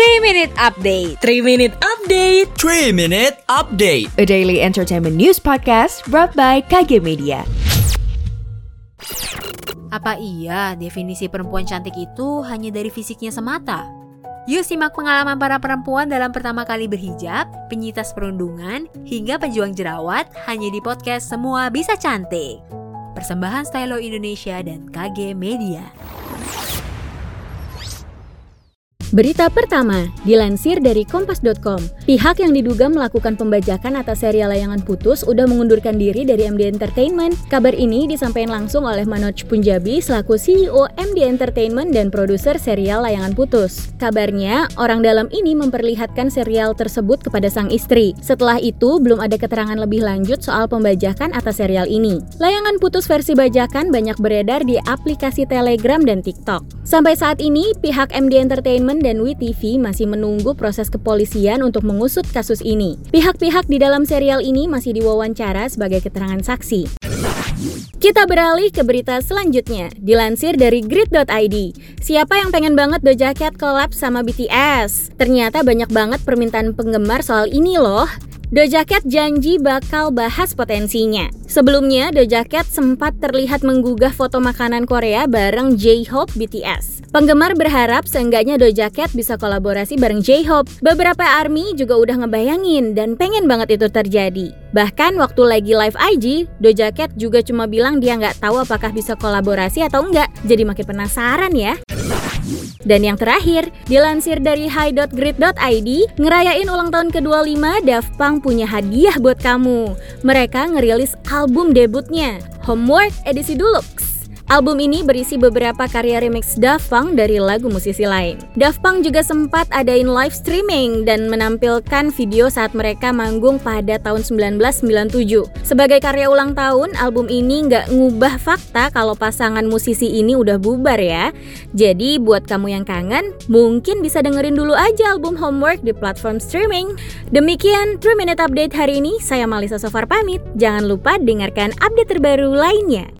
3 Minute Update 3 Minute Update 3 Minute Update A daily entertainment news podcast brought by KG Media Apa iya definisi perempuan cantik itu hanya dari fisiknya semata? Yuk simak pengalaman para perempuan dalam pertama kali berhijab, penyitas perundungan, hingga pejuang jerawat hanya di podcast Semua Bisa Cantik. Persembahan Stylo Indonesia dan KG Media. Berita pertama, dilansir dari kompas.com. Pihak yang diduga melakukan pembajakan atas serial layangan putus udah mengundurkan diri dari MD Entertainment. Kabar ini disampaikan langsung oleh Manoj Punjabi selaku CEO MD Entertainment dan produser serial layangan putus. Kabarnya, orang dalam ini memperlihatkan serial tersebut kepada sang istri. Setelah itu, belum ada keterangan lebih lanjut soal pembajakan atas serial ini. Layangan putus versi bajakan banyak beredar di aplikasi Telegram dan TikTok. Sampai saat ini, pihak MD Entertainment dan WeTV masih menunggu proses kepolisian untuk mengusut kasus ini. Pihak-pihak di dalam serial ini masih diwawancara sebagai keterangan saksi. Kita beralih ke berita selanjutnya, dilansir dari grid.id. Siapa yang pengen banget Doja Cat collab sama BTS? Ternyata banyak banget permintaan penggemar soal ini loh. Doja Cat janji bakal bahas potensinya. Sebelumnya, Doja Cat sempat terlihat menggugah foto makanan Korea bareng J-Hope BTS. Penggemar berharap seenggaknya Doja Cat bisa kolaborasi bareng J-Hope. Beberapa ARMY juga udah ngebayangin dan pengen banget itu terjadi. Bahkan waktu lagi live IG, Doja Cat juga cuma bilang dia nggak tahu apakah bisa kolaborasi atau enggak. Jadi makin penasaran ya. Dan yang terakhir, dilansir dari high.grid.id, ngerayain ulang tahun ke-25, Daft Punk punya hadiah buat kamu. Mereka ngerilis album debutnya, Homework edisi Deluxe. Album ini berisi beberapa karya remix Daft Punk dari lagu musisi lain. Daft Punk juga sempat adain live streaming dan menampilkan video saat mereka manggung pada tahun 1997. Sebagai karya ulang tahun, album ini nggak ngubah fakta kalau pasangan musisi ini udah bubar ya. Jadi buat kamu yang kangen, mungkin bisa dengerin dulu aja album Homework di platform streaming. Demikian 3 Minute Update hari ini, saya Malisa Sofar pamit. Jangan lupa dengarkan update terbaru lainnya.